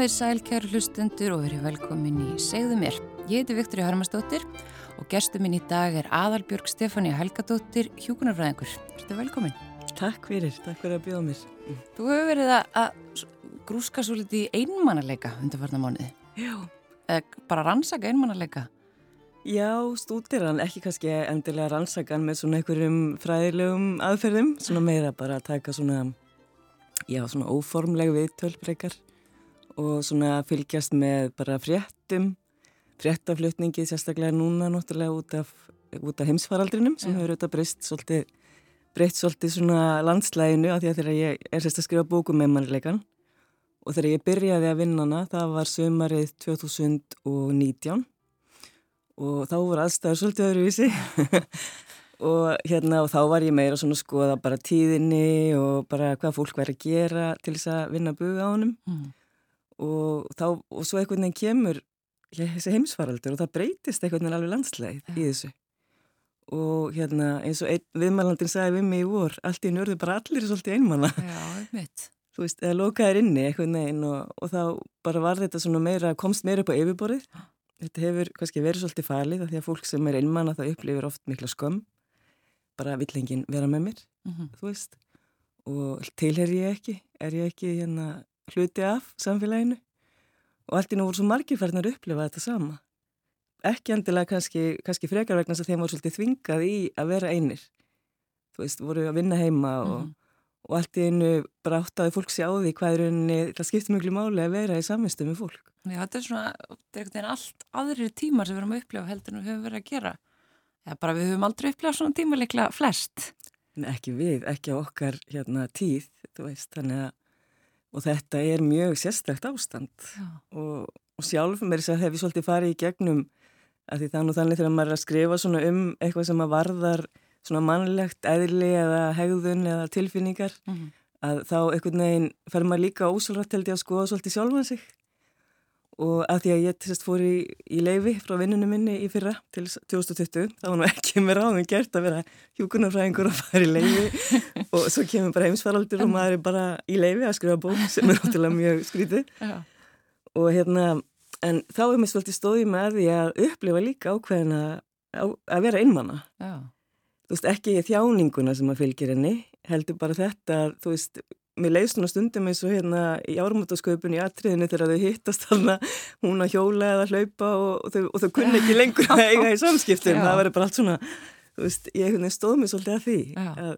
Komið sæl kæru hlustendur og verið velkomin í Segðu mér. Ég heiti Viktor Harmastóttir og gestur minn í dag er Aðalbjörg Stefania Helgadóttir, hjúkunarfræðingur. Þetta er velkomin. Takk fyrir, takk fyrir að bjóða mér. Þú hefur verið að, grúska svo litið í einmannarleika undarfarnar mánuði. Já. Eða bara rannsaka einmannarleika. Já, stútir hann, ekki kannski endilega rannsakan með svona einhverjum fræðilegum aðferðum, svona meira bara að taka svona, já, svona óformleg viðtölbreykar og svona fylgjast með bara fréttum, fréttaflutningi sérstaklega núna náttúrulega út af, út af heimsfaraldrinum sem hefur auðvitað breyst svolítið, breytt svolítið svona landslæginu af því að þegar ég er sérst að skrifa bókum með mannleikan og þegar ég byrjaði að vinna hana, það var sömarið 2019 og þá voru aðstæður svolítið öðruvísi. Og hérna og þá var ég meira svona að skoða bara tíðinni og bara hvað fólk væri að gera til þess að vinna buga á honum. Mm. Og þá og svo einhvern veginn kemur þessi heimsfaraldur og það breytist einhvern veginn alveg landsleið ja. í þessu. Og hérna eins og viðmælandin sagði við mig í vor, allt í nörðu bara allir er svolítið einmanna Já, Þú veist, eða lokaðir inni einhvern veginn og, og þá bara var þetta svona meira, komst meira upp á yfirborðið. Þetta hefur kannski verið svolítið falið því að fólk sem er innmanna það upplifir oft mikla skömm. Bara villengin vera með mér mm -hmm. þú veist. Og tilher ég ekki er ég ekki hérna hluti af samfélaginu og allt í nú voru svo margir færðin að upplifa þetta sama ekki endilega kannski, kannski frekar vegna þess að þeim voru svolítið þvingað í að vera einir þú veist, voru að vinna heima og, mm -hmm. og allt í einu bara áttaði fólk sér á því hvað er unni, það skiptir mjög máli að vera í samvistu með fólk Já, þetta er svona, þetta er allt aðrir tímar sem við erum að upplifa heldur en við höfum verið að gera. Já, bara við höfum aldrei upplifað svona tíma líkla flest. En ekki við, ekki á okkar hérna tíð, þú veist, þannig að, og þetta er mjög sérstækt ástand. Og, og sjálf þess að hef ég svolítið farið í gegnum að því þannig þannig þegar maður er að skrifa svona um eitthvað sem að varðar svona mannlegt eðli eða hegðun eða tilfinningar, mm -hmm. að þá einhvern veginn fer maður líka ósálrætt held ég að skoða svolítið sjálfan sig og að því að ég sérst fór í, í leifi frá vinnunum minni í fyrra til 2020 þá var nú ekki mér áðum gert að vera hjúkunarfræðingur og fara í leifi og svo kemur bara heimsfaraldur og maður er bara í leifi að skrifa bók sem er náttúrulega mjög skrítið og hérna en þá er mér svolítið stóðið með því að upplifa líka ákveðin að, að vera einmanna þú veist ekki þjáninguna sem að fylgir henni heldur bara þetta þú veist mér leiðst svona stundum eins og hérna í ármáttasköpun í atriðinu þegar þau hittast þarna hún að hjóla eða hlaupa og, og, þau, og þau kunni ekki lengur að eiga í samskiptum, það verður bara allt svona þú veist, ég stóð mér svolítið að því að,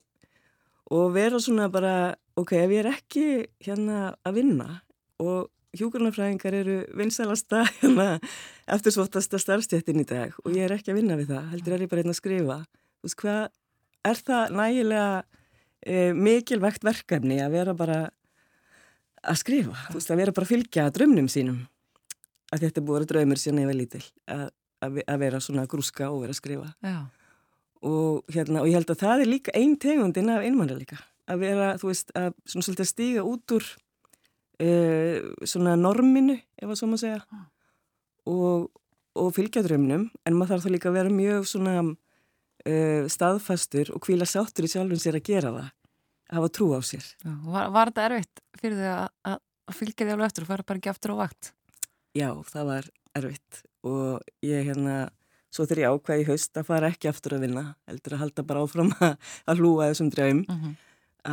og vera svona bara, ok, ef ég er ekki hérna að vinna og hjúkurnafræðingar eru vinsælasta hérna, eftirsvottasta starfstjættin í dag og ég er ekki að vinna við það, heldur er ég bara hérna að skrifa. Þú veist, hvað er það nægilega e, mikilvægt verkefni að vera bara að skrifa, þú veist, að vera bara að fylgja drömnum sínum. Að þetta er búið að draumur síðan eða lítil að, að, að vera svona grúska og vera að skrifa. Og, hérna, og ég held að það er líka einn tegundin af einmannra líka. Að vera, þú veist, að svona svolítið að stíga út úr e, svona norminu, ef að svo maður segja. Ah. og, og fylgja drömnum en maður þarf þá líka að vera mjög svona uh, staðfastur og kvíla sáttur í sjálfum sér að gera það að hafa trú á sér Já, var, var þetta erfitt fyrir því að, að, fylgja því alveg eftir og fara bara ekki aftur á vakt? Já, það var erfitt og ég hérna svo þegar ég ákvæði í haust að fara ekki aftur að vinna heldur að halda bara áfram að, að hlúa þessum uh mhm. -huh.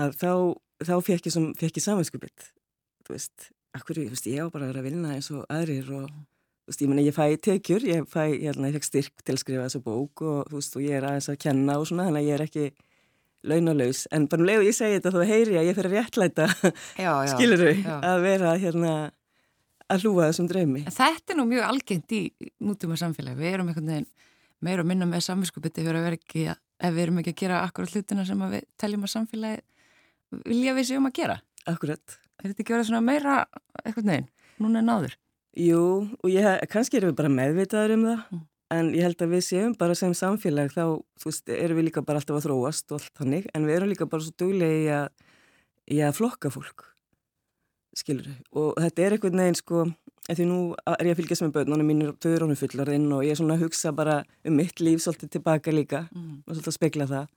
að þá, þá fekk ég, ég samanskupið þú veist, akkur, ég, veist, ég á bara að vera að vinna eins og aðrir og Þú veist, ég menna, ég fæ tekjur, ég fæ, hérna, ég fekk styrk til að skrifa þessu bók og veist, og ég er aðeins að kenna og svona, þannig að ég er ekki launalaus, en bara um leið og ég segi þetta, þá heyri ég að ég fyrir að réttlæta, skilur þau, að vera, hérna, að hlúa þessum draumi. Þetta er nú mjög algengt í nútíma samfélagi, við erum einhvern veginn meira að minna með samvinskupiti ef við erum ekki að gera akkurat hlutina sem við teljum að samfélagi vilja við séum að gera. Akkurat. Er þetta ekki verið svona meira, einhvern veginn, núna en áður? Jú, og ég, kannski erum við bara meðvitaður um það, mm. en ég held að við séum bara sem samfélag þá, þú veist, erum við líka bara alltaf að þróast og allt þannig, en við erum líka bara svo duglega í að, í að flokka fólk, skilur og þetta er einhvern veginn, sko, því nú er ég að fylgjast með börnunum mínir, þau eru honum fullarinn og ég er svona að hugsa bara um mitt líf svolítið tilbaka líka, mm. og svolítið að spekla það,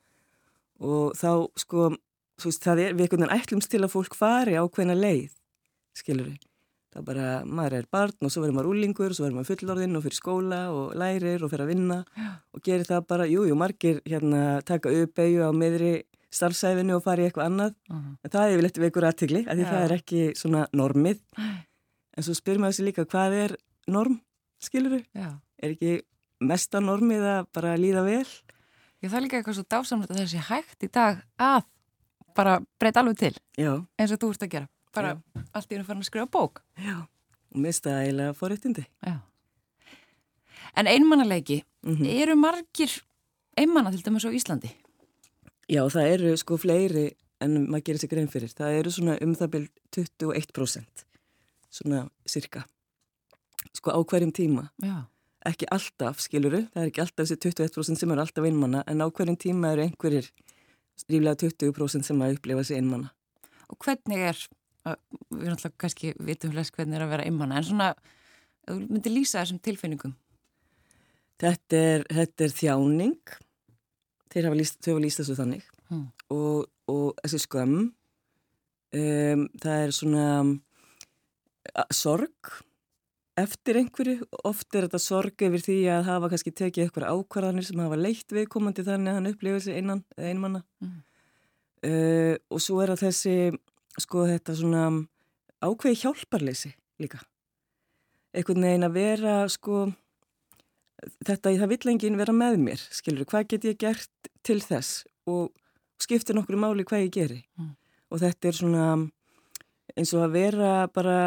og þá, sko, þú veist, það er, við einhvern veginn ætlumst til að fólk fari á hvena leið, skilur við það er bara, maður er barn og svo verður maður úlingur, svo verður maður fullorðinn og fyrir skóla og lærir og fyrir að vinna Já. og gerir það bara, jújú, jú, margir hérna taka upp beigju á meðri starfsæfinu og fara í eitthvað annað uh -huh. en það er yfirleitt við einhverju aðtegli, af því Já. það er ekki svona normið en svo spyrir maður sér líka hvað er norm, skiluru? Já. Er ekki mesta normið að bara líða vel? Já, það er líka eitthvað svo dásamlega að það sé hægt í dag að bara breyta alveg til Já. eins og þú ert að gera bara Já. allt í raun farin að skrifa bók Já, og mista eiginlega forréttindi Já En einmannalegi, mm -hmm. eru margir einmanna til dæmis á Íslandi? Já, það eru sko fleiri en maður gerir sig grein fyrir það eru svona um það byrj 21% svona cirka sko á hverjum tíma Já. ekki alltaf, skiluru það er ekki alltaf þessi 21% sem eru alltaf einmanna en á hverjum tíma eru einhverjir ríflega 20% sem að upplifa sig einmanna Og hvernig er við alltaf kannski vitum flest hvernig er að vera einmanna en svona, þú myndir lýsa þessum tilfinningum. Þetta er, þetta er þjáning. Þeir hafa hafa líst þessu þannig. Hmm. og, og þessi skömm um, það er svona sorg. Eftir einhverju, oft er þetta sorg yfir því að hafa kannski tekið eitthvað ákvarðanir sem hafa leitt viðkomandi þannig að hann upplifir sig einan einmanna mm. uh, og svo er það þessi sko þetta svona ákveði hjálparleysi líka. Einhvern veginn að vera sko þetta, það vill enginn vera með mér skilur, hvað get ég gert til þess? Og skiptir nokkru máli hvað ég geri. Mm. og þetta er svona eins og að vera bara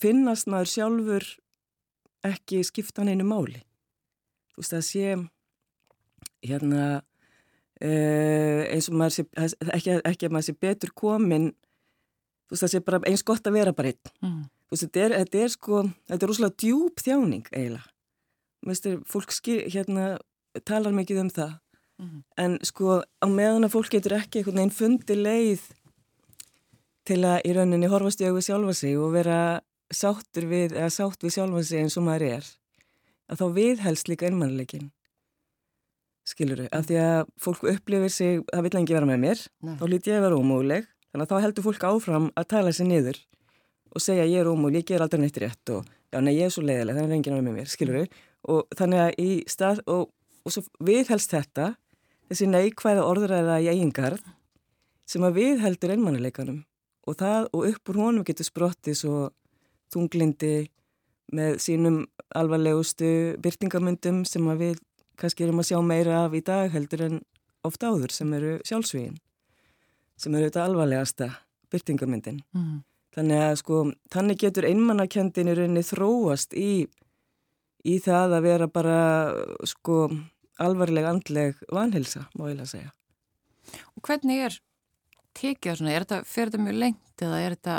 finnast maður sjálfur ekki skipta hann einu máli. Þú veist að sé hérna uh, eins og maður sé ekki, ekki að maður sé betur komin þú veist það sé bara eins gott að vera bara einn. Mm. þú veist þetta er, þetta er sko þetta er rúslega djúb þjáning eiginlega. Veistu, fólk skil, hérna talar mikið um það. Mm. en sko á meðan að fólk getur ekki einhvern veginn fundi leið til að í rauninni horfast í auðvið sjálfa sig og vera sáttur við, eða sátt við sjálfa sig eins og maður er að þá viðhelst líka einmannleikin skiluru, af því að fólk upplifir sig, það vil ekki vera með mér. Nei. þá lítið ég að vera ómúleg Þannig að þá heldur fólk áfram að tala sér niður og segja ég er ómúl, ég ger aldrei neitt rétt og já, nei, ég er svo leiðileg, það er enginn á með mér, skilur við? Og þannig að í stað, og, og svo viðhelst þetta, þessi neikvæða orðræða í eigingarð sem að viðheldur einmannuleikanum og það, og upp úr honum getur sprottið svo þunglindi með sínum alvarlegustu byrtingamundum sem að við kannski erum að sjá meira af í dag heldur en ofta áður sem eru sjálfsvíðin sem eru þetta alvarlegasta byrtingamyndin. Mm. Þannig að sko, þannig getur einmannakendin í rauninni þróast í, í það að vera bara sko alvarleg andleg vanhilsa, má ég lega segja. Og hvernig er tekið svona, er þetta, fer þetta mjög lengt eða er þetta,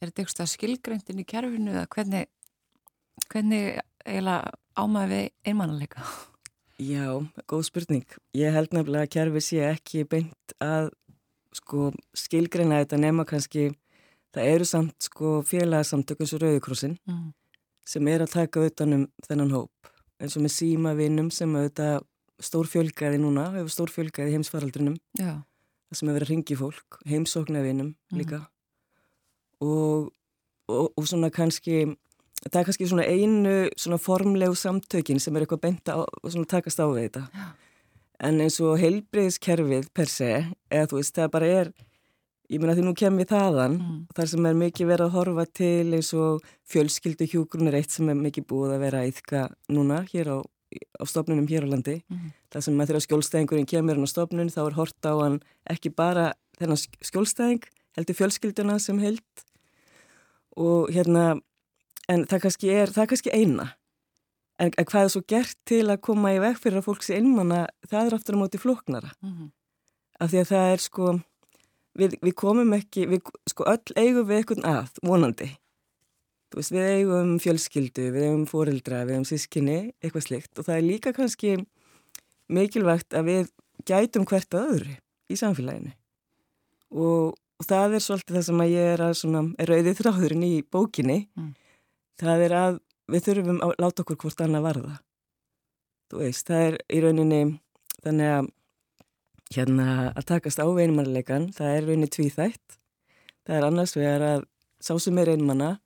er þetta eitthvað skilgreyndin í kerfinu eða hvernig, hvernig eiginlega ámaði við einmannanleika? Já, góð spurning. Ég held nefnilega að kerfi sé ekki beint að sko skilgreina þetta nema kannski það eru samt sko félagsamtökun svo Rauðikrossin mm. sem er að taka utanum þennan hóp eins og með símavinnum sem auðvitað stórfjölgaði núna, hefur stórfjölgaði heimsfaraldrinum Já. það sem hefur verið að ringi fólk, heimsóknarvinnum mm. líka og, og, og svona kannski það er kannski svona einu svona formlegu samtökin sem er eitthvað benta svona takast á við þetta Já en eins og heilbreyðskerfið per se, eða þú veist, það bara er ég meina því nú kem við þaðan mm. þar sem er mikið verið að horfa til eins og fjölskyldu hjúgrunir eitt sem er mikið búið að vera eitthvað núna hér á, á stofnunum hér á landi mm. þar sem að þegar skjólstæðingurinn kemur hann á stofnun þá er hort á hann ekki bara þennan skjólstæðing heldur fjölskylduna sem held og hérna en það kannski er, það kannski eina En, hvað er svo gert til að koma í veg fyrir að fólk sé innmanna, það er aftur á móti floknara. Mm -hmm. Af því að það er sko, við, við komum ekki, við sko öll eigum við eitthvað að, vonandi. Þú veist, við eigum fjölskyldu, við eigum fórildra, við eigum sískinni, eitthvað slikt. Og það er líka kannski mikilvægt að við gætum hvert að öðru í samfélaginu. Og, og það er svolítið það sem að ég er að svona, er auðvið þráðurinn í bókinni. Mm. Það er að við þurfum að láta okkur hvort annað varða þú veist, það er í rauninni þannig að hérna að takast á einmannleikan það er rauninni tvíþætt það er annars vegar að sá sem er einmanna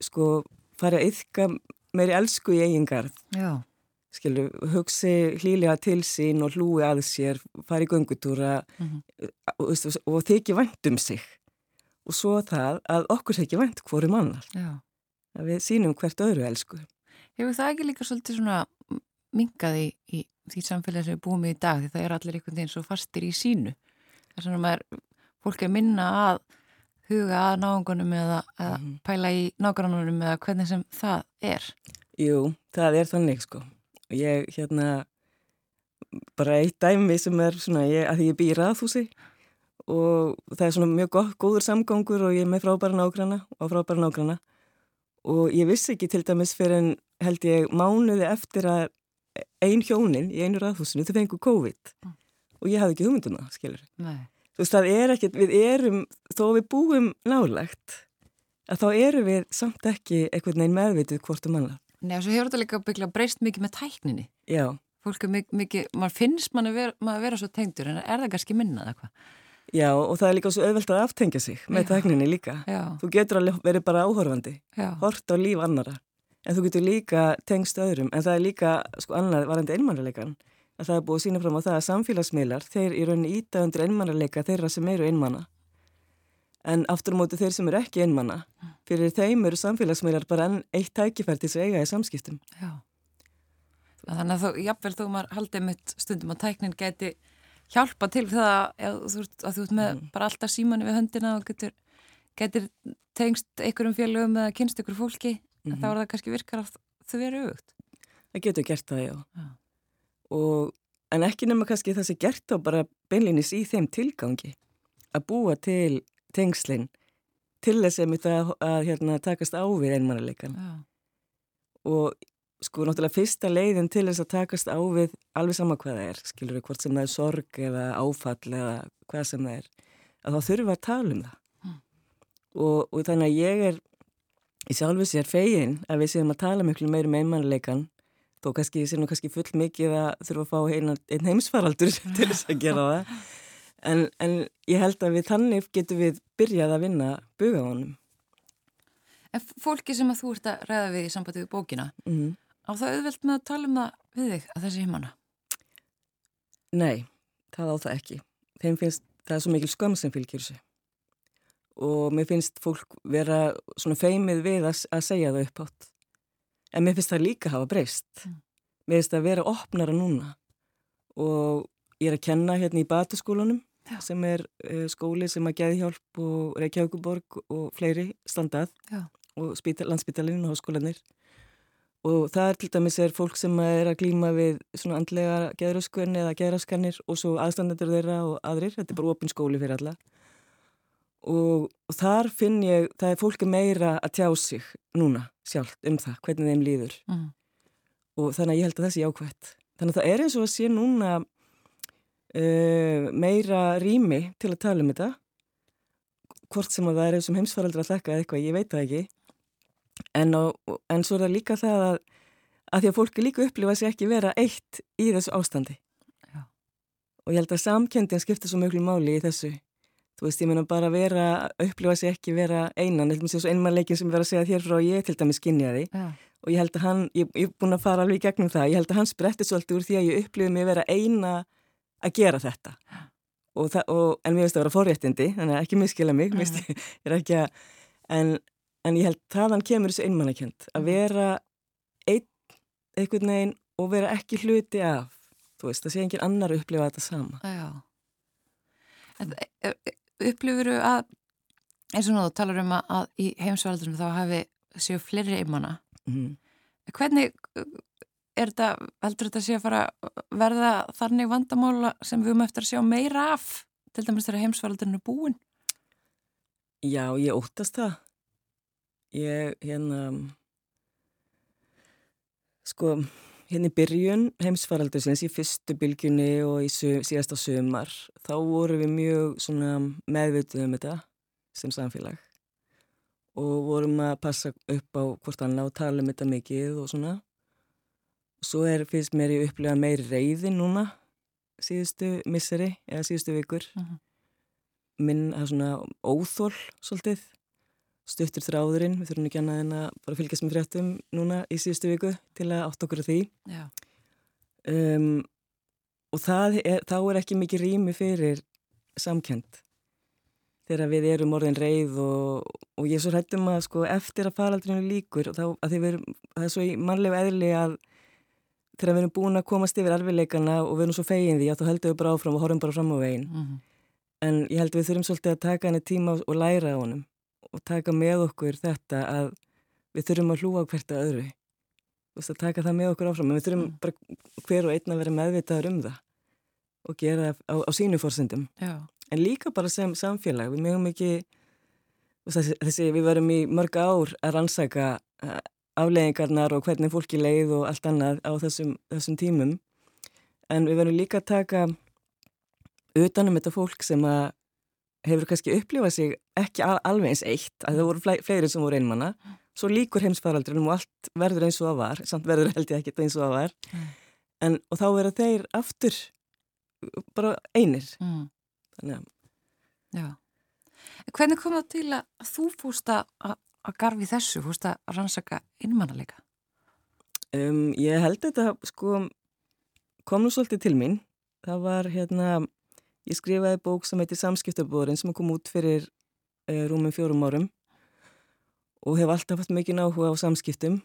sko fara að yfka meiri elsku í eigin garð. Já. Skilu, hugsi hlýlega til sín og hlúi að sér, fara í göngutúra mm -hmm. og, og, og þykja vænt um sig. Og svo það að okkur þykja vænt hverju mannar. Já. Að við sínum hvert öðru elsku. Hefur það ekki líka svolítið svona mingaði í því samfélagi sem við búum í dag því það er allir einhvern veginn svo fastir í sínu. Það er svona að maður, fólk er minna að huga að náðungunum eða, eða mm. pæla í nágrannunum eða hvernig sem það er? Jú, það er þannig sko. Ég, hérna, bara eitt dæmi sem er svona, ég, að ég býr að þúsi og það er svona mjög gott, góður samgangur og ég er með frábæra nágranna og frábæra nágranna og ég vissi ekki til dæmis fyrir en held ég mánuði eftir að ein hjónin í einu raðhúsinu þau fengu COVID mm. og ég hafði ekki hugmynduna, skilur. Nei þú veist, það er ekkert, við erum, þó við búum nálagt, að þá eru við samt ekki einhvern veginn meðvitið hvort um annað. Nei, og svo hefur þetta líka byggla breyst mikið með tækninni. Já. Fólk er mikið, mikið maður finnst mann að vera, maður að vera svo tengdur, en er það kannski minnað eitthvað? Já, og það er líka svo auðvelt að aftengja sig með tækninni líka. Já. Þú getur alveg verið bara áhorfandi, Já. hort á líf annara, en þú getur líka tengst öðrum, en það er líka, sko, annað varandi einmannleikan að það er búið að sína fram á það að samfélagsmiðlar, þeir í rauninni íta undir einmannarleika þeirra sem eru einmanna. En aftur á móti þeir sem eru ekki einmanna, fyrir þeim eru samfélagsmiðlar bara enn eitt tækifært til þess að eiga í samskiptum. Já. Þannig að þú, jáfnvel þú maður haldið mitt stundum að tæknin geti hjálpa til það að þú, að þú ert með mm. bara alltaf símanni við höndina og getur, getur tengst einhverjum félögum eða kynst ykkur fólki, mm -hmm. þá er það kannski virkar að þau veru auðvögt. Það getur gert það, já. já og, en ekki nema kannski það sem gert á bara beinlinis í þeim tilgangi að búa til tengslinn til þess að, að, hérna, takast á við einmannuleikan ja. og sko náttúrulega fyrsta leiðin til þess að takast á við alveg sama hvað það er, skilur við hvort sem það er sorg eða áfall eða hvað sem það er, að þá þurfum við að tala um það mm. og, og þannig að ég er í sjálfu sér fegin að við séum að tala miklu meir um einmannuleikan þó kannski sé nú kannski full mikið að þurfa að fá einn, einn heimsfaraldur til þess að gera það en, en ég held að við þannig getum við byrjað að vinna buga honum En fólki sem að þú ert að ræða við í sambandi við bókina mm -hmm. Á það auðvelt með að tala um það við þig að þessi heimanna? Nei, það á það ekki þeim finnst það er svo mikil skam sem fylgjur þessu og mér finnst fólk vera svona feimið við að, að segja það upp átt en mér finnst það líka hafa breyst mm. mér finnst það að vera opnara núna og ég er að kenna hérna í Bataskólanum Já. sem er uh, skóli sem að geði hjálp og Reykjavíkuborg og fleiri standað Já. og landsbytalinn og háskólanir og það er til dæmis er fólk sem er að glýma við svona andlega geðröskun eða geðröskanir og svo aðstandendur þeirra og aðrir, þetta er bara opin skóli fyrir alla. Og, og þar finn ég, það er fólki meira að tjá sig núna sjálf um það, hvernig þeim líður. Mm. og þannig að ég held að það sé ákvæmt þannig að það er eins og að sé núna uh, meira rými til að tala um þetta. Hvort sem að það er eins og heimsfaraldur að þekka eitthvað, ég veit það ekki en, á, en svo er það líka það að, að því að fólki líka upplifa sér ekki vera eitt í þessu ástandi. Já. og ég held að samkendin skipta svo mjög máli í þessu. Þú veist, ég meina bara vera, upplifa sér ekki vera einan, eitthvað sem einmannleikin sem vera að segja þér frá ég til dæmis kynjaði ja. og ég held að hann, ég er búin að fara alveg í gegnum það, ég held að hann spretti svolítið úr því að ég upplifi mig vera eina að gera þetta. Og það, og, en mér veist að vera forréttindi, þannig að ekki miskila mig, ég er ekki að, en, en ég held þaðan kemur þessu einmannakjönd, að vera einn, einhvern veginn og vera ekki hluti af, þú veist, það sé engin annar að upplifa þetta sama. Já. En, upplifuru að eins og nú þú talar um að í heimsvældurum þá hafi séu fleiri einmanna mm. hvernig er þetta, heldur þetta sé að fara verða þannig vandamála sem við höfum eftir að sjá meira af til dæmis þegar heimsvældurum er búin Já, ég óttast það ég hérna sko hérna í byrjun heimsfaraldusins í fyrstu bylgjunni og í síðasta sömar þá vorum við mjög meðvituð um þetta sem samfélag og vorum að passa upp á hvort annað og tala um þetta mikið og svona og svo er fyrst mér í upplega meiri reyði núna síðustu misseri eða síðustu vikur uh mhm. -huh. minn að svona óþól svolítið stuttur þráðurinn, við þurfum ekki annað en að bara fylgjast með fréttum núna í síðustu viku til að átt okkur á því. Um, og er, þá er ekki mikið rými fyrir samkend þegar við erum orðin reið og, og ég er svo hættum að sko eftir að faraldrinu líkur þá að þið verum, það er svo í mannlega eðli að þegar við erum búin að komast yfir alvegleikana og við erum svo fegin því að þá heldum við bara áfram og horfum bara fram á veginn. Mm -hmm. en ég held við þurfum svolítið að taka henni tíma og læra á honum og taka með okkur þetta að við þurfum að hlúa hvert að öðru. Veist, að taka það með okkur áfram en við þurfum mm. bara hver og einn að vera meðvitaður um það og gera það á, á sínu fórsendum en líka bara sem samfélag við mögum ekki þessi, þessi, við verum í mörg ár að rannsaka eh, afleggingarnar og hvernig fólki leið og allt annað á þessum, þessum tímum. En við verum líka að taka utanum þetta fólk sem að hefur kannski upplifað sig ekki alveg eins eitt að það voru fleiri sem voru einmanna svo líkur heimsfaraldrinum og allt verður eins og það var samt verður held ég ekki eins og það var mm. en, og þá verður þeir aftur bara einir mm. þannig að Já. Hvernig kom það til að þú fúst að garfi þessu, fúst að rannsaka innmannalega? Um, ég held þetta sko kom nú svolítið til mín það var hérna Ég skrifaði bók sem heitir Samskiptabóðurinn sem kom út fyrir uh, rúmum fjórum árum og hef alltaf haft mikið náhuga á samskiptum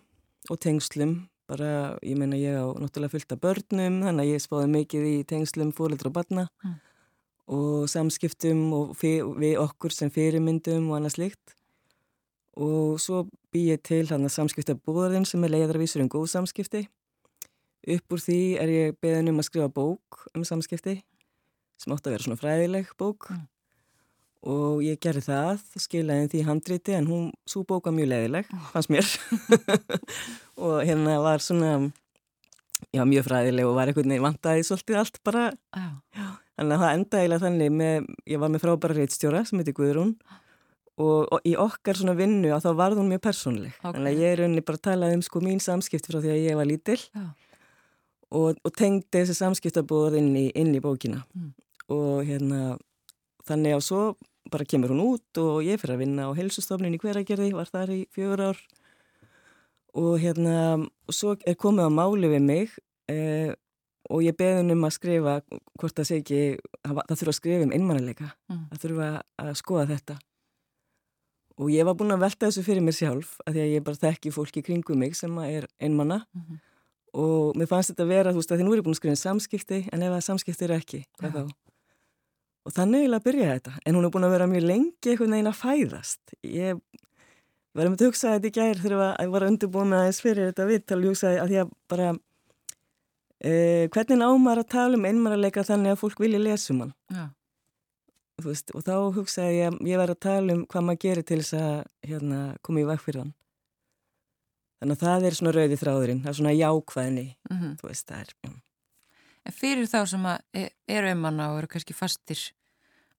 og tengslum. Bara, ég menna ég á náttúrulega fylgta börnum, þannig að ég spáði mikið í tengslum fólildra og barna mm. og samskiptum og við okkur sem fyrirmyndum og annað slikt. Og svo bý ég til hann að samskiptabóðurinn sem er leiðarvísur um góð samskipti. Upp úr því er ég beðin um að skrifa bók um samskipti sem átti að vera svona fræðileg bók. Mm. og ég gerði það, skilaði því handriti en hún, svo bóka mjög leðileg, mm. fannst mér. Og hérna var svona, já mjög fræðileg og var einhvern veginn vantæði svolítið allt bara, já. Já, þannig að það endaðilega þannig með, ég var með frábæra reitstjóra sem heiti Guðrún. Og, og í okkar svona vinnu að þá varð hún mjög persónleg, okay. þannig að ég er unni bara að tala um sko mín samskipt frá því að ég var lítill. Og, og tengdi þessi samskiptabóður inn í, inn í bókina. Mm og hérna þannig að svo bara kemur hún út og ég fyrir að vinna á helsustofnun í hveragerði, var þar í fjögur ár og hérna og svo er komið á máli við mig eh, og ég beði um að skrifa hvort það sé ekki það þurfa að skrifa um einmannileika mm. það þurfa að skoða þetta og ég var búin að velta þessu fyrir mér sjálf að því að ég bara þekki fólki kringum mig sem er einmanna mm -hmm. og mér fannst þetta að vera, þú veist að því nú er ég búin að skrifa um samskipti en ef það samskipti er ekki, hvað ja. þá? Og þannig er að byrja þetta. En hún er búin að vera mjög lengi einhvern veginn að fæðast. Ég var um að hugsa þetta í gær þegar ég var undirbúin með aðeins fyrir þetta vitt og hugsaði að ég bara eh, hvernig ámar að tala um einmaralega þannig að fólk vilja lesum hann? Ja. veist, og þá hugsaði ég að ég var að tala um hvað maður gerir til þess að hérna, koma í vekk fyrir hann. Þannig að það er svona rauði þráðurinn það er svona jákvæðni. Mm -hmm. þú veist það er En fyrir þá sem e, eru einmanna og eru kannski fastir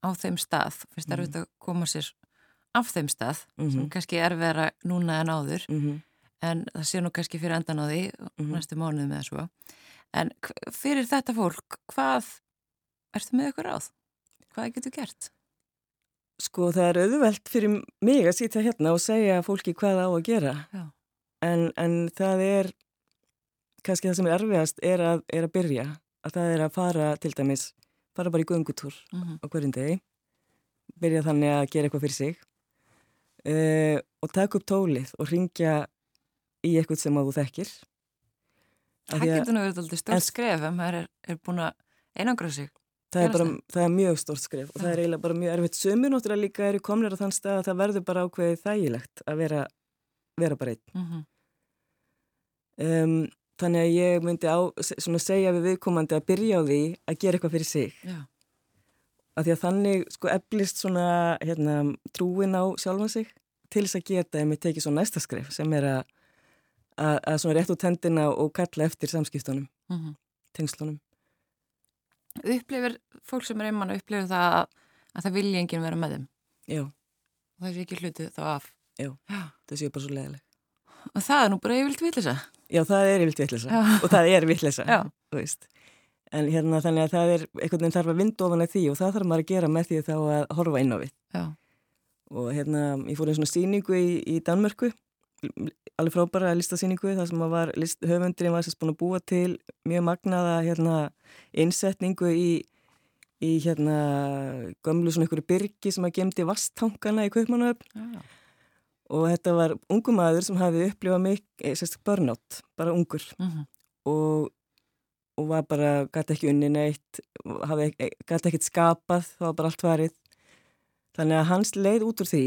á þeim stað, finnst það mm. auðvitað að koma sér af þeim stað, mm -hmm. sem mhm. kannski er vera núna en áður, mm -hmm. en það sé nú kannski fyrir endan á því, -hmm. næstu mánuð með þessu. En fyrir þetta fólk, hvað ertu með ykkur áð? Hvað getur gert? Sko það er auðvelt fyrir mig að sýta hérna og segja fólki hvað á að gera, en, en það er, kannski það sem er erfiðast er að, er að byrja að það er að fara til dæmis, fara bara í göngutúr mm -hmm. á hverjum degi, byrja þannig að gera eitthvað fyrir sig uh, og taka upp tólið og ringja í eitthvað sem að þú þekkir. Það getur nú verið alltaf stórt skref ef maður er, er búin að einangra sig. Það er, bara, það er mjög stórt skref og það er eiginlega bara mjög erfitt. Sumir náttúrulega líka eru komnir á þann stað að það verður bara ákveðið þægilegt að vera, vera bara einn. Mm -hmm. um, Þannig að ég myndi á, svona segja við viðkomandi að byrja á því að gera eitthvað fyrir sig. Já. Af því að þannig sko eflist svona hérna, trúin á sjálfan sig til þess að geta ef við tekið svo næsta skref sem er að, að, að svona rétt út hendina og kalla eftir samskiptunum, mm -hmm. tengslunum. Upplifir fólk sem er einmann að upplifa það að, að það vilja enginn vera með þeim? Já. Og það sé ekki hlutið þá af? Já, Já. það sé bara svo leiðileg. Og það er nú bara yfirlt villisa? Já, það er yfirlt vittlisa og það er vittlisa, þú veist. En hérna þannig að það er, einhvern veginn þarf að vinda ofan að því og það þarf maður að gera með því þá að horfa inn á við. Já. og hérna ég fór einn svona síningu í, í Danmörku alveg frábæra listasýningu þar sem var list, höfundurinn var sérst búin að búa til mjög magnaða hérna, innsetningu í, í hérna gömlu svona ykkur byrgi sem að gemdi vasttankana í Kaupmannöfn ja. Og þetta var ungum aður sem hafi upplifað mikið, eh, börnátt, bara ungur uh mhm. -huh. og, og var bara, gæti ekki unni neitt gæti ekkert skapað, það var bara allt farið þannig að hans leið út úr því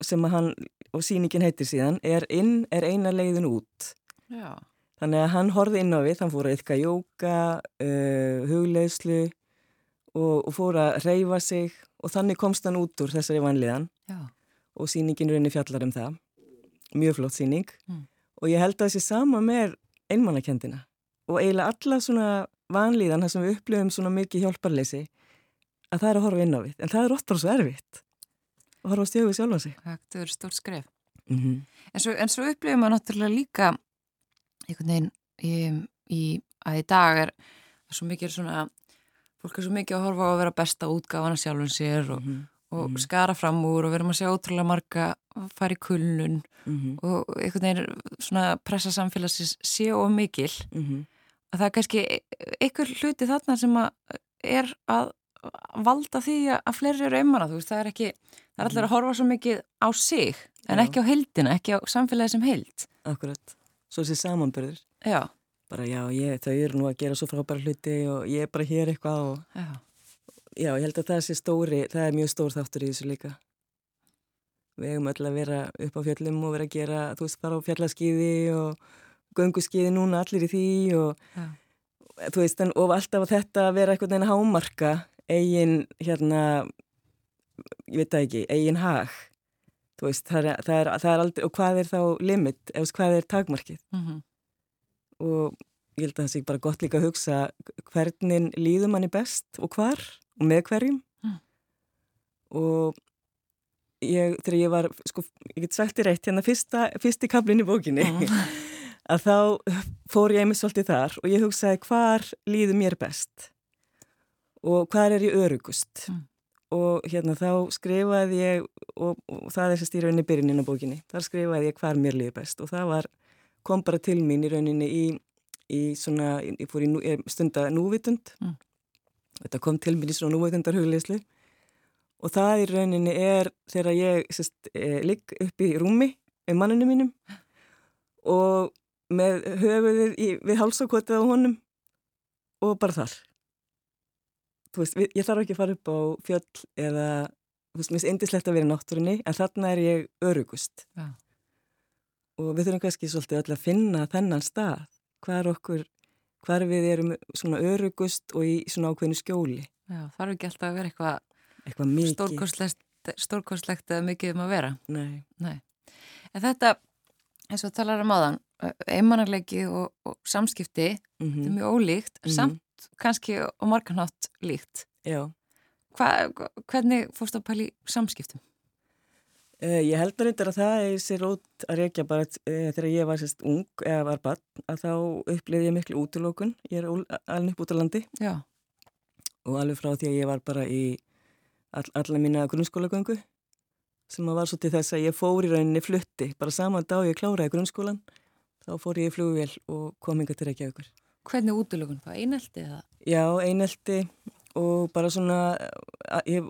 sem að hann og síningin heitir síðan, er inn er eina leiðin út. Já. Þannig að hann horfið inn á við, hann fór að yfka jóka, uh, hugleðslu og, og fór að reyfa sig og þannig komst hann út úr þessari vanliðan Já. Og síningin í fjallar um það. Mjög flott síning mm. og ég held að þessi sama með einmannakendina og eiginlega alla svona vanliðan þar sem við upplifum svona mikið hjálparleysi að það er að horfa inn á við, en það er óttar svo erfitt og horfa stjögu sjálfa sig. Það er stórt skref. Mm -hmm. En svo, svo upplifum maður náttúrulega líka einhvern veginn í, í, að í dag er svo mikið svona, fólk er svo mikið að horfa á að vera besta útgáfana sjálfum sér og, mm -hmm. Og mm -hmm. skara fram úr og við erum að sjá ótrúlega marga að fara í kulnun mhm. og einhvern veginn svona pressa samfélagsins sé og mikil mhm. að það er kannski einhver hluti þarna sem að er að valda því að fleiri eru einmann að þú veist, það er ekki Það er allir að horfa svo mikið á sig en já. ekki á heildina, ekki á samfélagi sem heild. Akkurat, svo þessi samanbyrður. Já. Bara já, ég, þau eru nú að gera svo frábæra hluti og ég er bara hér eitthvað og já. Já, ég held að það sé stóri, það er mjög stór þáttur í þessu líka. Við hefum öll að vera upp á fjöllum og vera að gera, þú veist, bara á fjallaskýði og gönguskýði núna allir í því og já. þú veist, en of alltaf að þetta vera eitthvað að hámarka eigin hérna ég veit það ekki, eigin hag þú veist, það er, það er, það er aldrei, og hvað er þá limit, eða hvað er takmarkið mm -hmm. og ég held að það sé bara gott líka að hugsa hvernig líður manni best og hvar og með hverjum mm. og ég, þegar ég var, sko, ég get sagt í reitt hérna fyrsta, fyrsti kaplinn í bókinni mm. að þá fór ég einmitt svolítið þar og ég hugsaði hvar líður mér best og hvar er ég örugust mm og hérna þá skrifaði ég og, og það er sérst í rauninni byrjunin á bókinni þar skrifaði ég hvar mér liði best og það var, kom bara til mín í rauninni í, í svona, ég fór í stunda núvitund mm. Þetta kom til mín í svona núvitundar hugleislu og það í rauninni er þegar ég sérst eh, ligg upp í rúmi með manninu mínum og með höfuðið í, við hálsakotið á honum og bara þar. Þú veist, ég þarf ekki að fara upp á fjöll eða, þú veist, mér finnst indislegt að vera í náttúrunni, en þarna er ég örugust ja. og við þurfum kannski svolítið öll að finna þennan stað, hvar okkur hvar við erum svona örugust og í svona ákveðinu skjóli Já, þarf ekki alltaf að vera eitthvað eitthva stórkostlegt, stórkostlegt eða mikið um að vera Nei. Nei. En þetta, eins og talar um aðan einmannarleiki og, og samskipti mm -hmm. þetta er mjög ólíkt, mm -hmm. samt kannski og marganátt líkt. Já. Hva, hvernig fórst það að pæli samskiptum? Uh, ég held að reyndar að það er sér ótt að reykja bara uh, þegar ég var sérst ung eða var barn að þá upplifði ég miklu útlokun. Ég er alveg upp út á landi Já. og alveg frá því að ég var bara í all, alla mína grunnskólagöngu sem var svo til þess að ég fór í rauninni flutti. Bara saman dag ég kláraði grunnskólan þá fór ég í flugvél og kom inga til Reykjavíkur. Hvernig útlökun? Hvað einelti eða? Já, einelti og bara svona að ég,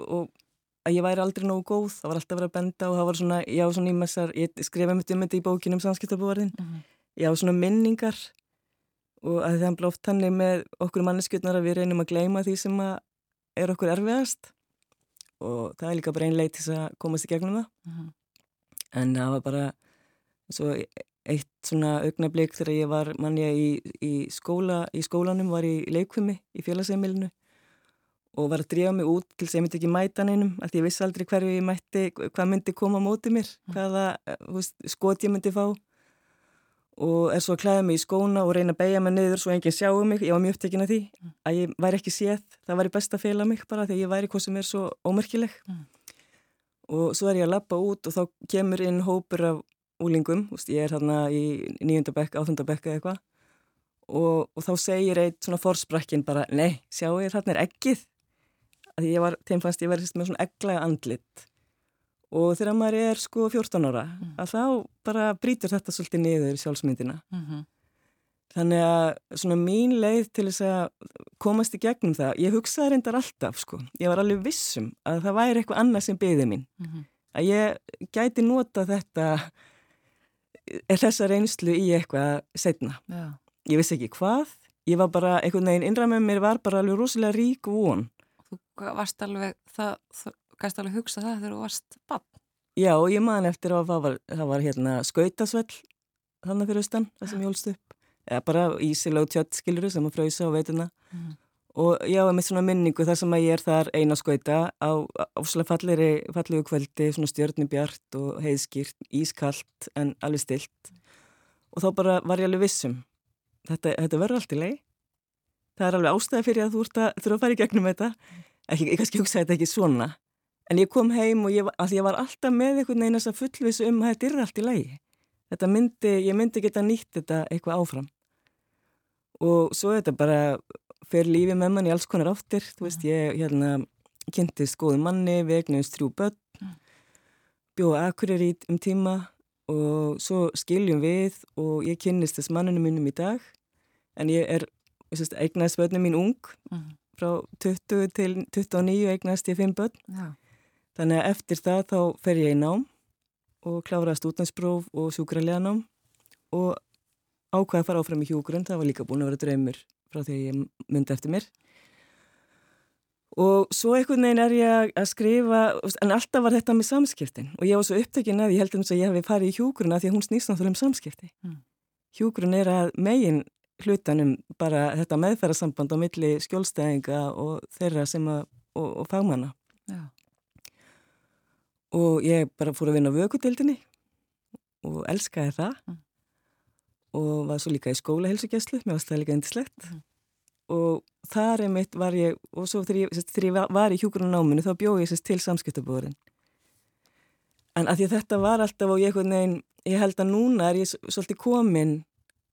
að ég væri aldrei nógu góð, það var alltaf að vera að benda og það var svona, já svona í messar, ég skrifaði mitt um þetta í bókinum samskiptabúvarðin, mhm. -huh. já svona minningar og að það blóft tannig með okkur manneskjötnar að við reynum að gleima því sem er okkur erfiðast og það er líka bara einn leið til að komast í gegnum það mhm. -huh. en það var bara svo eitt svona augnablík þegar ég var mannja í, í skóla í skólanum, var í leikvimi í félagsheimilinu og var að drífa mig út til þess að ég myndi ekki mæta neinum af því ég vissi aldrei hverju ég mætti hvað myndi koma á móti mér, mm. hvaða veist, skot ég myndi fá og er svo að klæða mig í skóna og reyna að beigja mig niður svo enginn sjáu mig, ég var mjög upptekinn af því mm. að ég væri ekki séð, það væri best að feila mig bara því að ég væri hvað sem er svo ómerkileg mm. og svo er ég að lappa út og þá kemur inn hópur af úlingum, ég er hérna í nýjundabekk, áttundabekk eða eitthvað og, og þá segir eitt svona forsprakkin bara, nei, sjáu ég þarna er ekkið að ég var, þeim fannst ég verið með svona egglega andlit og þegar maður er sko 14 ára mm. að þá bara brítur þetta svolítið niður sjálfsmyndina mm -hmm. þannig að svona mín leið til þess að komast í gegnum það ég hugsaði reyndar alltaf sko ég var alveg vissum að það væri eitthvað annað sem byði mín mm -hmm. að ég gæti nota þetta er þessa reynslu í eitthvað setna Já. ég vissi ekki hvað ég var bara, einhvern veginn innræð með mér var bara alveg rosalega rík von Þú varst alveg það, það gæst alveg hugsa það þegar þú varst bann. Já, ég man eftir að það var, það var hérna skautasvell þannig fyrir austan, það sem jólst upp. Eða bara ísilag tjött skiluru sem að fröysa og veituna. Mm. Og já, með svona minningu þar sem að ég er þar eina skauta á áslega fallegu kvöldi, svona stjörnubjart og heiðskýrt, ískallt en alveg stilt. Og þá bara var ég alveg vissum. Þetta, þetta verður allt í leið. Það er alveg ástæði fyrir að þú ert að þurfa að fara í gegnum þetta. Ekki, ég kannski hugsaði þetta ekki svona. En ég kom heim og ég, ég var alltaf með einhvern veginn þess að fullvisu um að þetta er allt í lagi. Þetta myndi, ég myndi geta nýtt þetta eitthvað áfram. Og svo þetta bara fyrir lífi með mann í alls konar áttir. Þú veist, ég hérna, kynntist góðu manni, vegnuðist þrjú börn, bjóða akkurir í um tíma og svo skiljum við og ég kynnist þess manninu mínum í dag. En ég er, eignast börnum mín ung, frá 20 til 29 eignast ég fimm börn. Já. Þannig að eftir það þá fer ég í nám og kláraði stúdnarspróf og sjúkralega nám og ákvaði að fara áfram í hjúgrunn, það var líka búin að vera draumur frá því að ég myndi eftir mér. Og svo einhvern veginn er ég að skrifa, en alltaf var þetta með samskiptin og ég var svo upptökin að ég held um að ég hefði farið í hjúgrunn að því að hún snýst náttúrulega um samskipti. Mm. Hjúgrunn er að megin hlutanum bara þetta meðferðarsamband á milli skjólstæðinga og þeirra sem að, og, og fagmanna. Já og ég bara fór að vinna á vökutildinni og elskaði það mm. og var svo líka í skólahelsugjæslu, mér varst það líka endislegt mm. og þar er mitt var ég, og svo þegar ég, þegar ég var í hjúkurunáminu þá bjóð ég sérst til samskiptabúðurinn en að því að þetta var alltaf og ég, neginn, ég held að núna er ég svolítið komin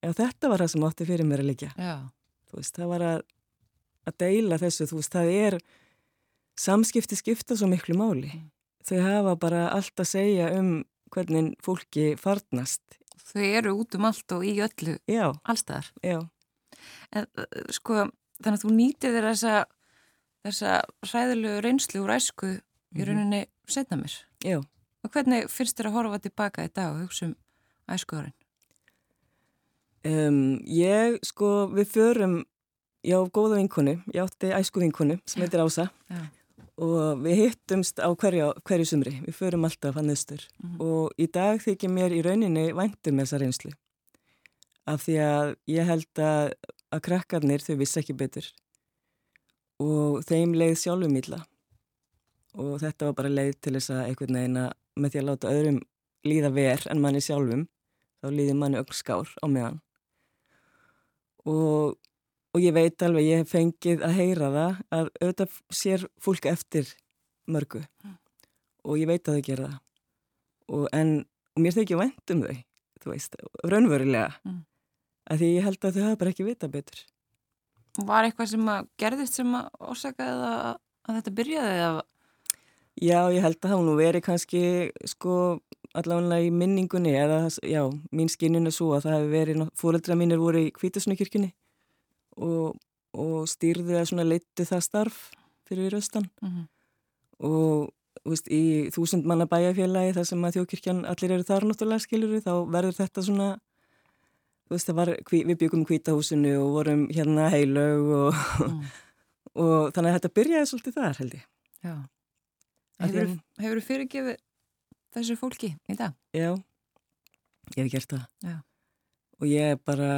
og þetta var það sem átti fyrir mér að liggja það var að, að deila þessu, veist, það er samskipti skipta svo miklu máli mm þau hafa bara allt að segja um hvernig fólki farnast. Þau eru út um allt og í öllu já, allstaðar. Já. En sko, þannig að þú nýtið þér þessa, þessa ræðilegu reynslu úr æsku mm í mhm. rauninni setna mér. Já. Og hvernig finnst þér að horfa tilbaka í dag og hugsa um æskuðarinn? Um, ég, sko, við förum, ég á góða vinkonu, ég átti æsku vinkonu sem heitir Ása. Já. Og við hittumst á hverju, hverju sumri, við förum alltaf að nöstur mm -hmm. og í dag þykir mér í rauninni væntum þessa reynslu. Af því að ég held að, að krakkarnir þau vissi ekki betur. Og þeim leið sjálfum ílla og þetta var bara leið til þess að einhvern veginn að með því að láta öðrum líða ver en manni sjálfum þá líði manni öll skár á meðan og og ég veit alveg, ég hef fengið að heyra það að auðvitað sér fólk eftir mörgu mm. og ég veit að þau gera það og, en, og mér þykja vænt um þau þú veist, raunverulega mm. að því ég held að þau hafa bara ekki vita betur Var eitthvað sem að gerðist sem að orsakaði að, að þetta byrjaði eða? Já, ég held að það nú veri kannski sko allavega í minningunni eða já, mín skinnun er svo að það hefur verið, fóreldra mínir voru í kvítasnukirkjunni og, og stýrði að svona leittu það starf fyrir austan mm -hmm. og veist, í þúsund manna bæjarfélagi þar sem að þjókirkjan allir eru þar náttúrulega skiluru þá verður þetta svona veist, var, við byggum kvítahúsinu og vorum hérna heilög og, mm. og þannig að þetta byrjaði svolítið þar held ég Já Hefur, hefur fyrirgefið þessu fólki í dag? Já, ég hef gert það Já. og ég er bara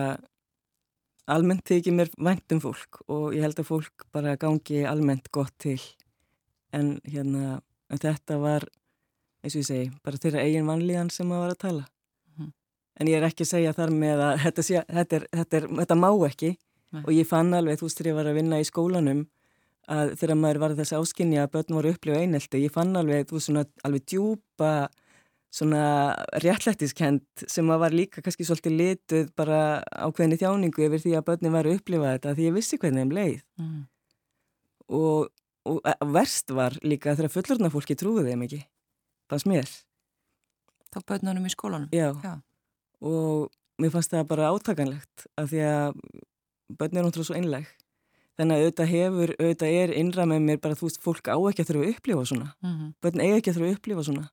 almennt þykir mér væntum fólk og ég held að fólk bara gangi almennt gott til en hérna en þetta var, eins og ég segi bara þeirra eigin vanlíðan sem að var að tala mm -hmm. en ég er ekki að segja þar með að þetta, sé, þetta, er, þetta, er, þetta má ekki Nei. og ég fann alveg, þú veist, þegar ég var að vinna í skólanum að þegar maður var þessi áskinni að börn voru upplifa einhelti, ég fann alveg, þú svona alveg djúpa svona réttlættiskend sem að var líka kannski svolítið lituð bara ákveðinni þjáningu yfir því að börnin var að upplifa þetta því ég vissi hvernig þeim leið mm. og, og verst var líka þegar fullurna fólki trúið þeim ekki fannst mér. Þá börnunum í skólanum? Já. Já. Og mér fannst það bara átakanlegt af því að börn er náttúrulega svo einleg. Þannig að auðvitað hefur, auðvitað er innra með mér bara þú veist, fólk á ekki að þurfa að upplifa svona. Mm -hmm. Börn eiga ekki að þurfa að upplifa svona.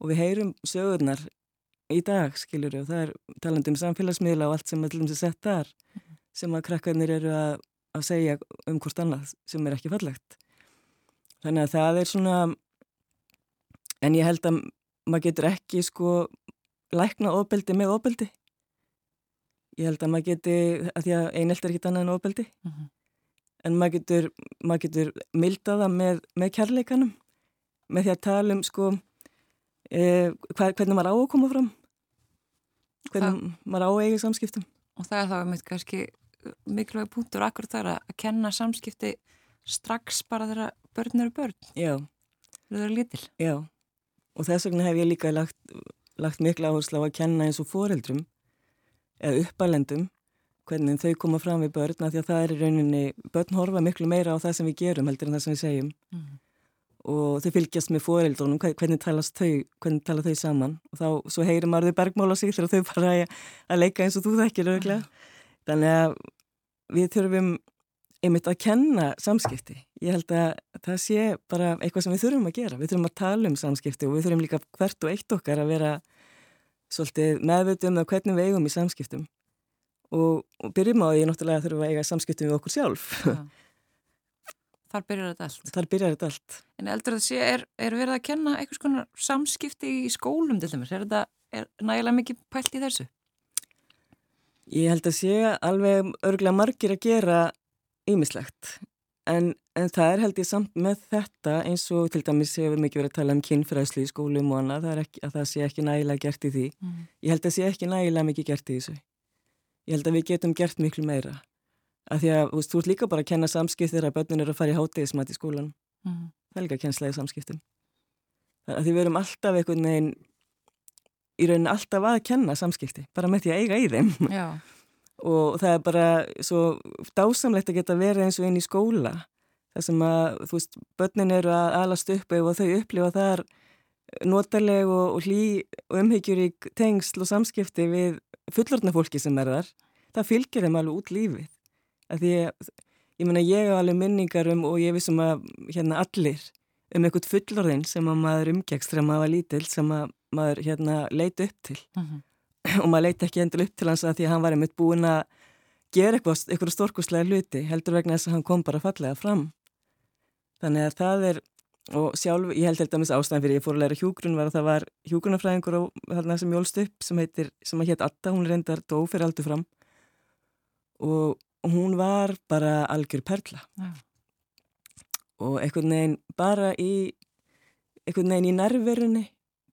Og við heyrum sögurnar í dag, skiljur, og það er talandum um samfélagsmiðla og allt sem allum sem sett þar, mm -hmm. sem að krakkarnir eru að, að segja um hvort annað sem er ekki fallegt. Þannig að það er svona, en ég held að maður getur ekki sko lækna ofbeldi með ofbeldi. Ég held að maður geti, að því að einelt er ekki annað en ofbeldi. Mm -hmm en maður getur, maður getur mildaða með, með kærleikanum. Með því að tala um sko eh, hvernig maður á að koma fram. Hvernig það, maður á að eiga samskiptum. Og það er þá með kannski mikilvæg punktur akkur þar að kenna samskipti strax bara þegar börn eru börn. Já. Þau eru lítil. Já. Og þess vegna hef ég líka lagt, lagt miklu áherslu á að kenna eins og foreldrum eða uppalendum hvernig þau koma fram við börn að því að það er í rauninni, börn horfa miklu meira á það sem við gerum heldur en það sem við segjum mm. og þau fylgjast með fóreldunum, hvernig talast þau, hvernig tala þau saman og þá, svo heyrir maður þau bergmála sig þegar þau bara að leika eins og þú þekkir. Mm. Þannig að við þurfum einmitt að kenna samskipti. Ég held að það sé bara eitthvað sem við þurfum að gera. Við þurfum að tala um samskipti og við þurfum líka hvert og eitt okkar að vera svolítið meðveitum af hvernig við eigum í samskiptum og, og byrjum á því náttúrulega þurfum að eiga samskiptum við okkur sjálf. Ja. Þar byrjar þetta allt. Þar byrjar þetta allt. En eldur að sé, er, er verið að kenna einhvers konar samskipti í skólum til dæmis, er þetta er nægilega mikið pælt í þessu? Ég held að sé alveg örgulega margir að gera ýmislegt. En, en það er held ég samt með þetta eins og til dæmis hefur mikið verið að tala um kynfræðslu í skólum og annað, það, ekki, það sé ekki nægilega gert í því. Mm. ég held að sé ekki nægilega mikið gert í þessu ég held að við getum gert miklu meira. Af því að þú ert líka bara að kenna samskipt þegar börnun eru að fara í hátegismat í skólan mm. það er líka að kennslega samskiptum. Að því við erum alltaf einhvern veginn í rauninni alltaf að kenna samskipti bara með því að eiga í þeim. Og það er bara svo dásamlegt að geta verið eins og einn í skóla þar sem að þú veist börnin eru að alast upp og þau upplifa þar notaleg og, og hlý og umhegjur í tengsl og samskipti við fullorðna fólki sem er þar, það fylgir þeim alveg út lífið. Því ég, ég menna ég hef alveg minningar um og ég vissum að hérna allir um einhvern fullorðin sem að maður umgegst þegar maður var lítill sem að maður hérna leiti upp til uh mhm. -huh. og maður leiti ekki endur upp til hans að því að hann var einmitt búin að gera eitthvað, eitthvað stórkustlega hluti heldur vegna þess að hann kom bara fallega fram. Þannig að það er og sjálf, ég held held að mis ástæðan fyrir ég fór að læra hjúgrun var að það var hjúgrunafræðingur þarna sem jólst upp sem heitir, sem að hétt Atta, hún reyndar dó fyrir aldur fram. Og hún var bara algjör perla. Ja. og einhvern veginn bara í einhvern veginn í nærverunni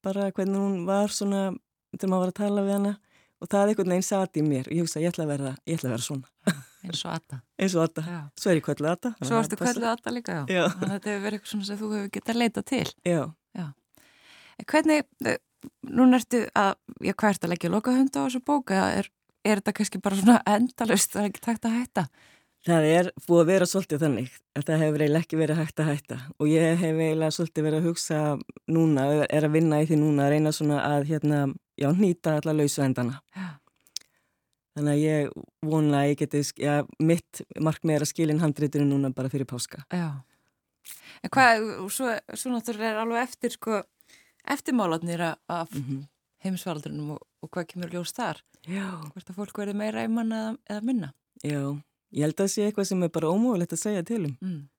bara hvernig hún var svona þegar maður var að tala við hana. Og það einhvern veginn satt í mér og ég hugsa ég ætla að vera, ætla að vera svona eins og Atta eins og Atta, já. svo er ég kvöldu Atta svo erstu kvöldu Atta líka, já, já. þetta hefur verið eitthvað svona sem þú hefur getað leita til. Já, já. hvernig, eh, núna ertu að já, hvað ert að leggja lokahönda á þessu bóka er, er þetta kannski bara svona endalust það er ekki takt að hætta? Það er búið að vera svolítið þannig að það hefur eiginlega ekki verið hægt að hætta. Og ég hef eiginlega svolítið verið að hugsa núna, er að vinna í því núna að reyna svona að hérna, já, nýta alla lausu endana. Já Þannig að ég að ég geti, já, mitt markmið er að skilin handriturinn núna bara fyrir páska. Já. En hvað, svo, svo náttúrulega er alveg eftir, sko, eftirmálatnir af mm -hmm. heimsvaldurinnum og, og hvað kemur ljós þar? Já. Hvort að fólk verður meira einmann eða, eða minna? Já, ég held að það sé eitthvað sem er bara ómögulegt að segja til um. Mm.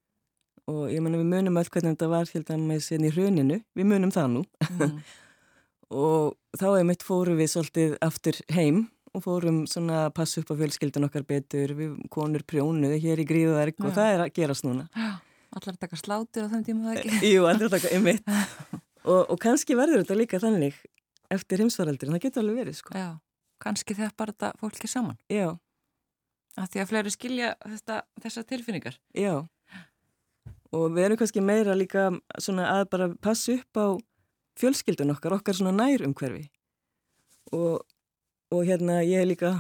Og ég menna við munum öll hvernig þetta var held að með sérn í hruninu, við munum það nú. Mm. og þá er mitt fóru við svolítið aftur heim og fórum svona að passa upp á fjölskyldun okkar betur, við konur prjónuði hér í gríðverk og það er að gerast núna. Já, allar taka slátur á þeim tíma það ekki? Jú, allar taka ymitt og, og kannski verður þetta líka þannig eftir heimsvaraldurinn, það getur alveg verið sko. Já, kannski þegar bara þetta fólki saman. Já. Að því að fleiri skilja þetta, þessa tilfinningar. Já, og við erum kannski meira líka svona að bara passa upp á fjölskyldun okkar, okkar svona nær umhverfi og og hérna ég líka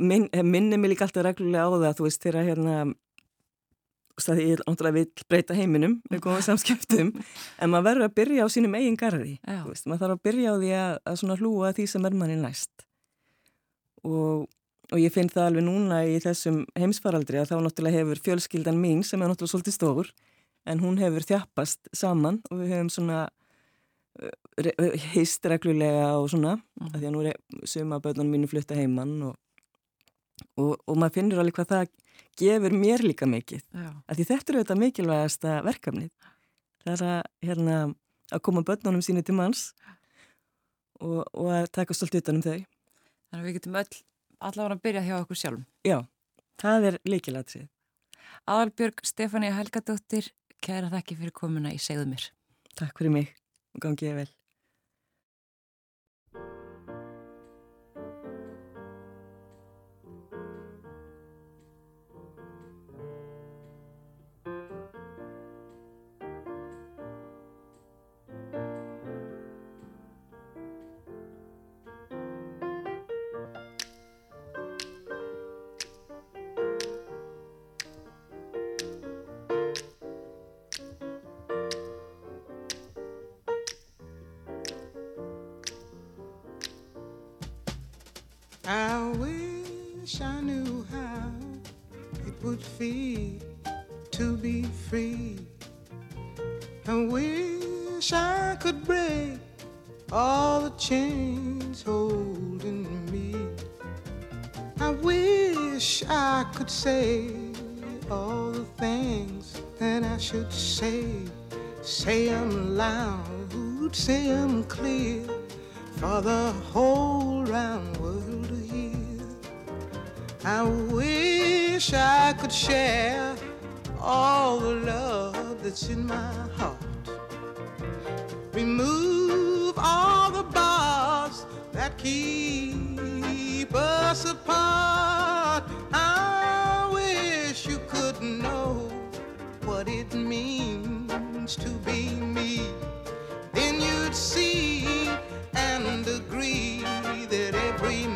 minn, minni mig líka alltaf reglulega á það þú veist þegar hérna það er náttúrulega vil breyta heiminum með góða samskiptum en maður verður að byrja á sínum eigin garði veist, maður þarf að byrja á því að, að hlúa því sem er manni næst. Og, og ég finn það alveg núna í þessum heimsfaraldri að þá náttúrulega hefur fjölskyldan mín sem er náttúrulega svolítið stór en hún hefur þjappast saman og við hefum svona heist reglulega og svona mm. því að nú er suma börnunum mínu flutta heimann og, og, og maður finnur alveg hvað það gefur mér líka mikið. Því þetta eru þetta mikilvægasta verkefnið. Það er að, hérna, að koma börnunum síni til manns og, og að taka stolt utanum þau. Þannig að við getum öll allavega að byrja hjá okkur sjálf Já, það er líkilatrið Aðalbjörg Stefania Helgadóttir kæra þakki fyrir komuna í segðu mér. Takk fyrir mig og gangið vel would feel to be free. I wish I could break all the chains holding me. I wish I could say all the things that I should say. Say them loud, say clear for the whole round world. I wish I could share all the love that's in my heart. Remove all the bars that keep us apart. I wish you could know what it means to be me. Then you'd see and agree that every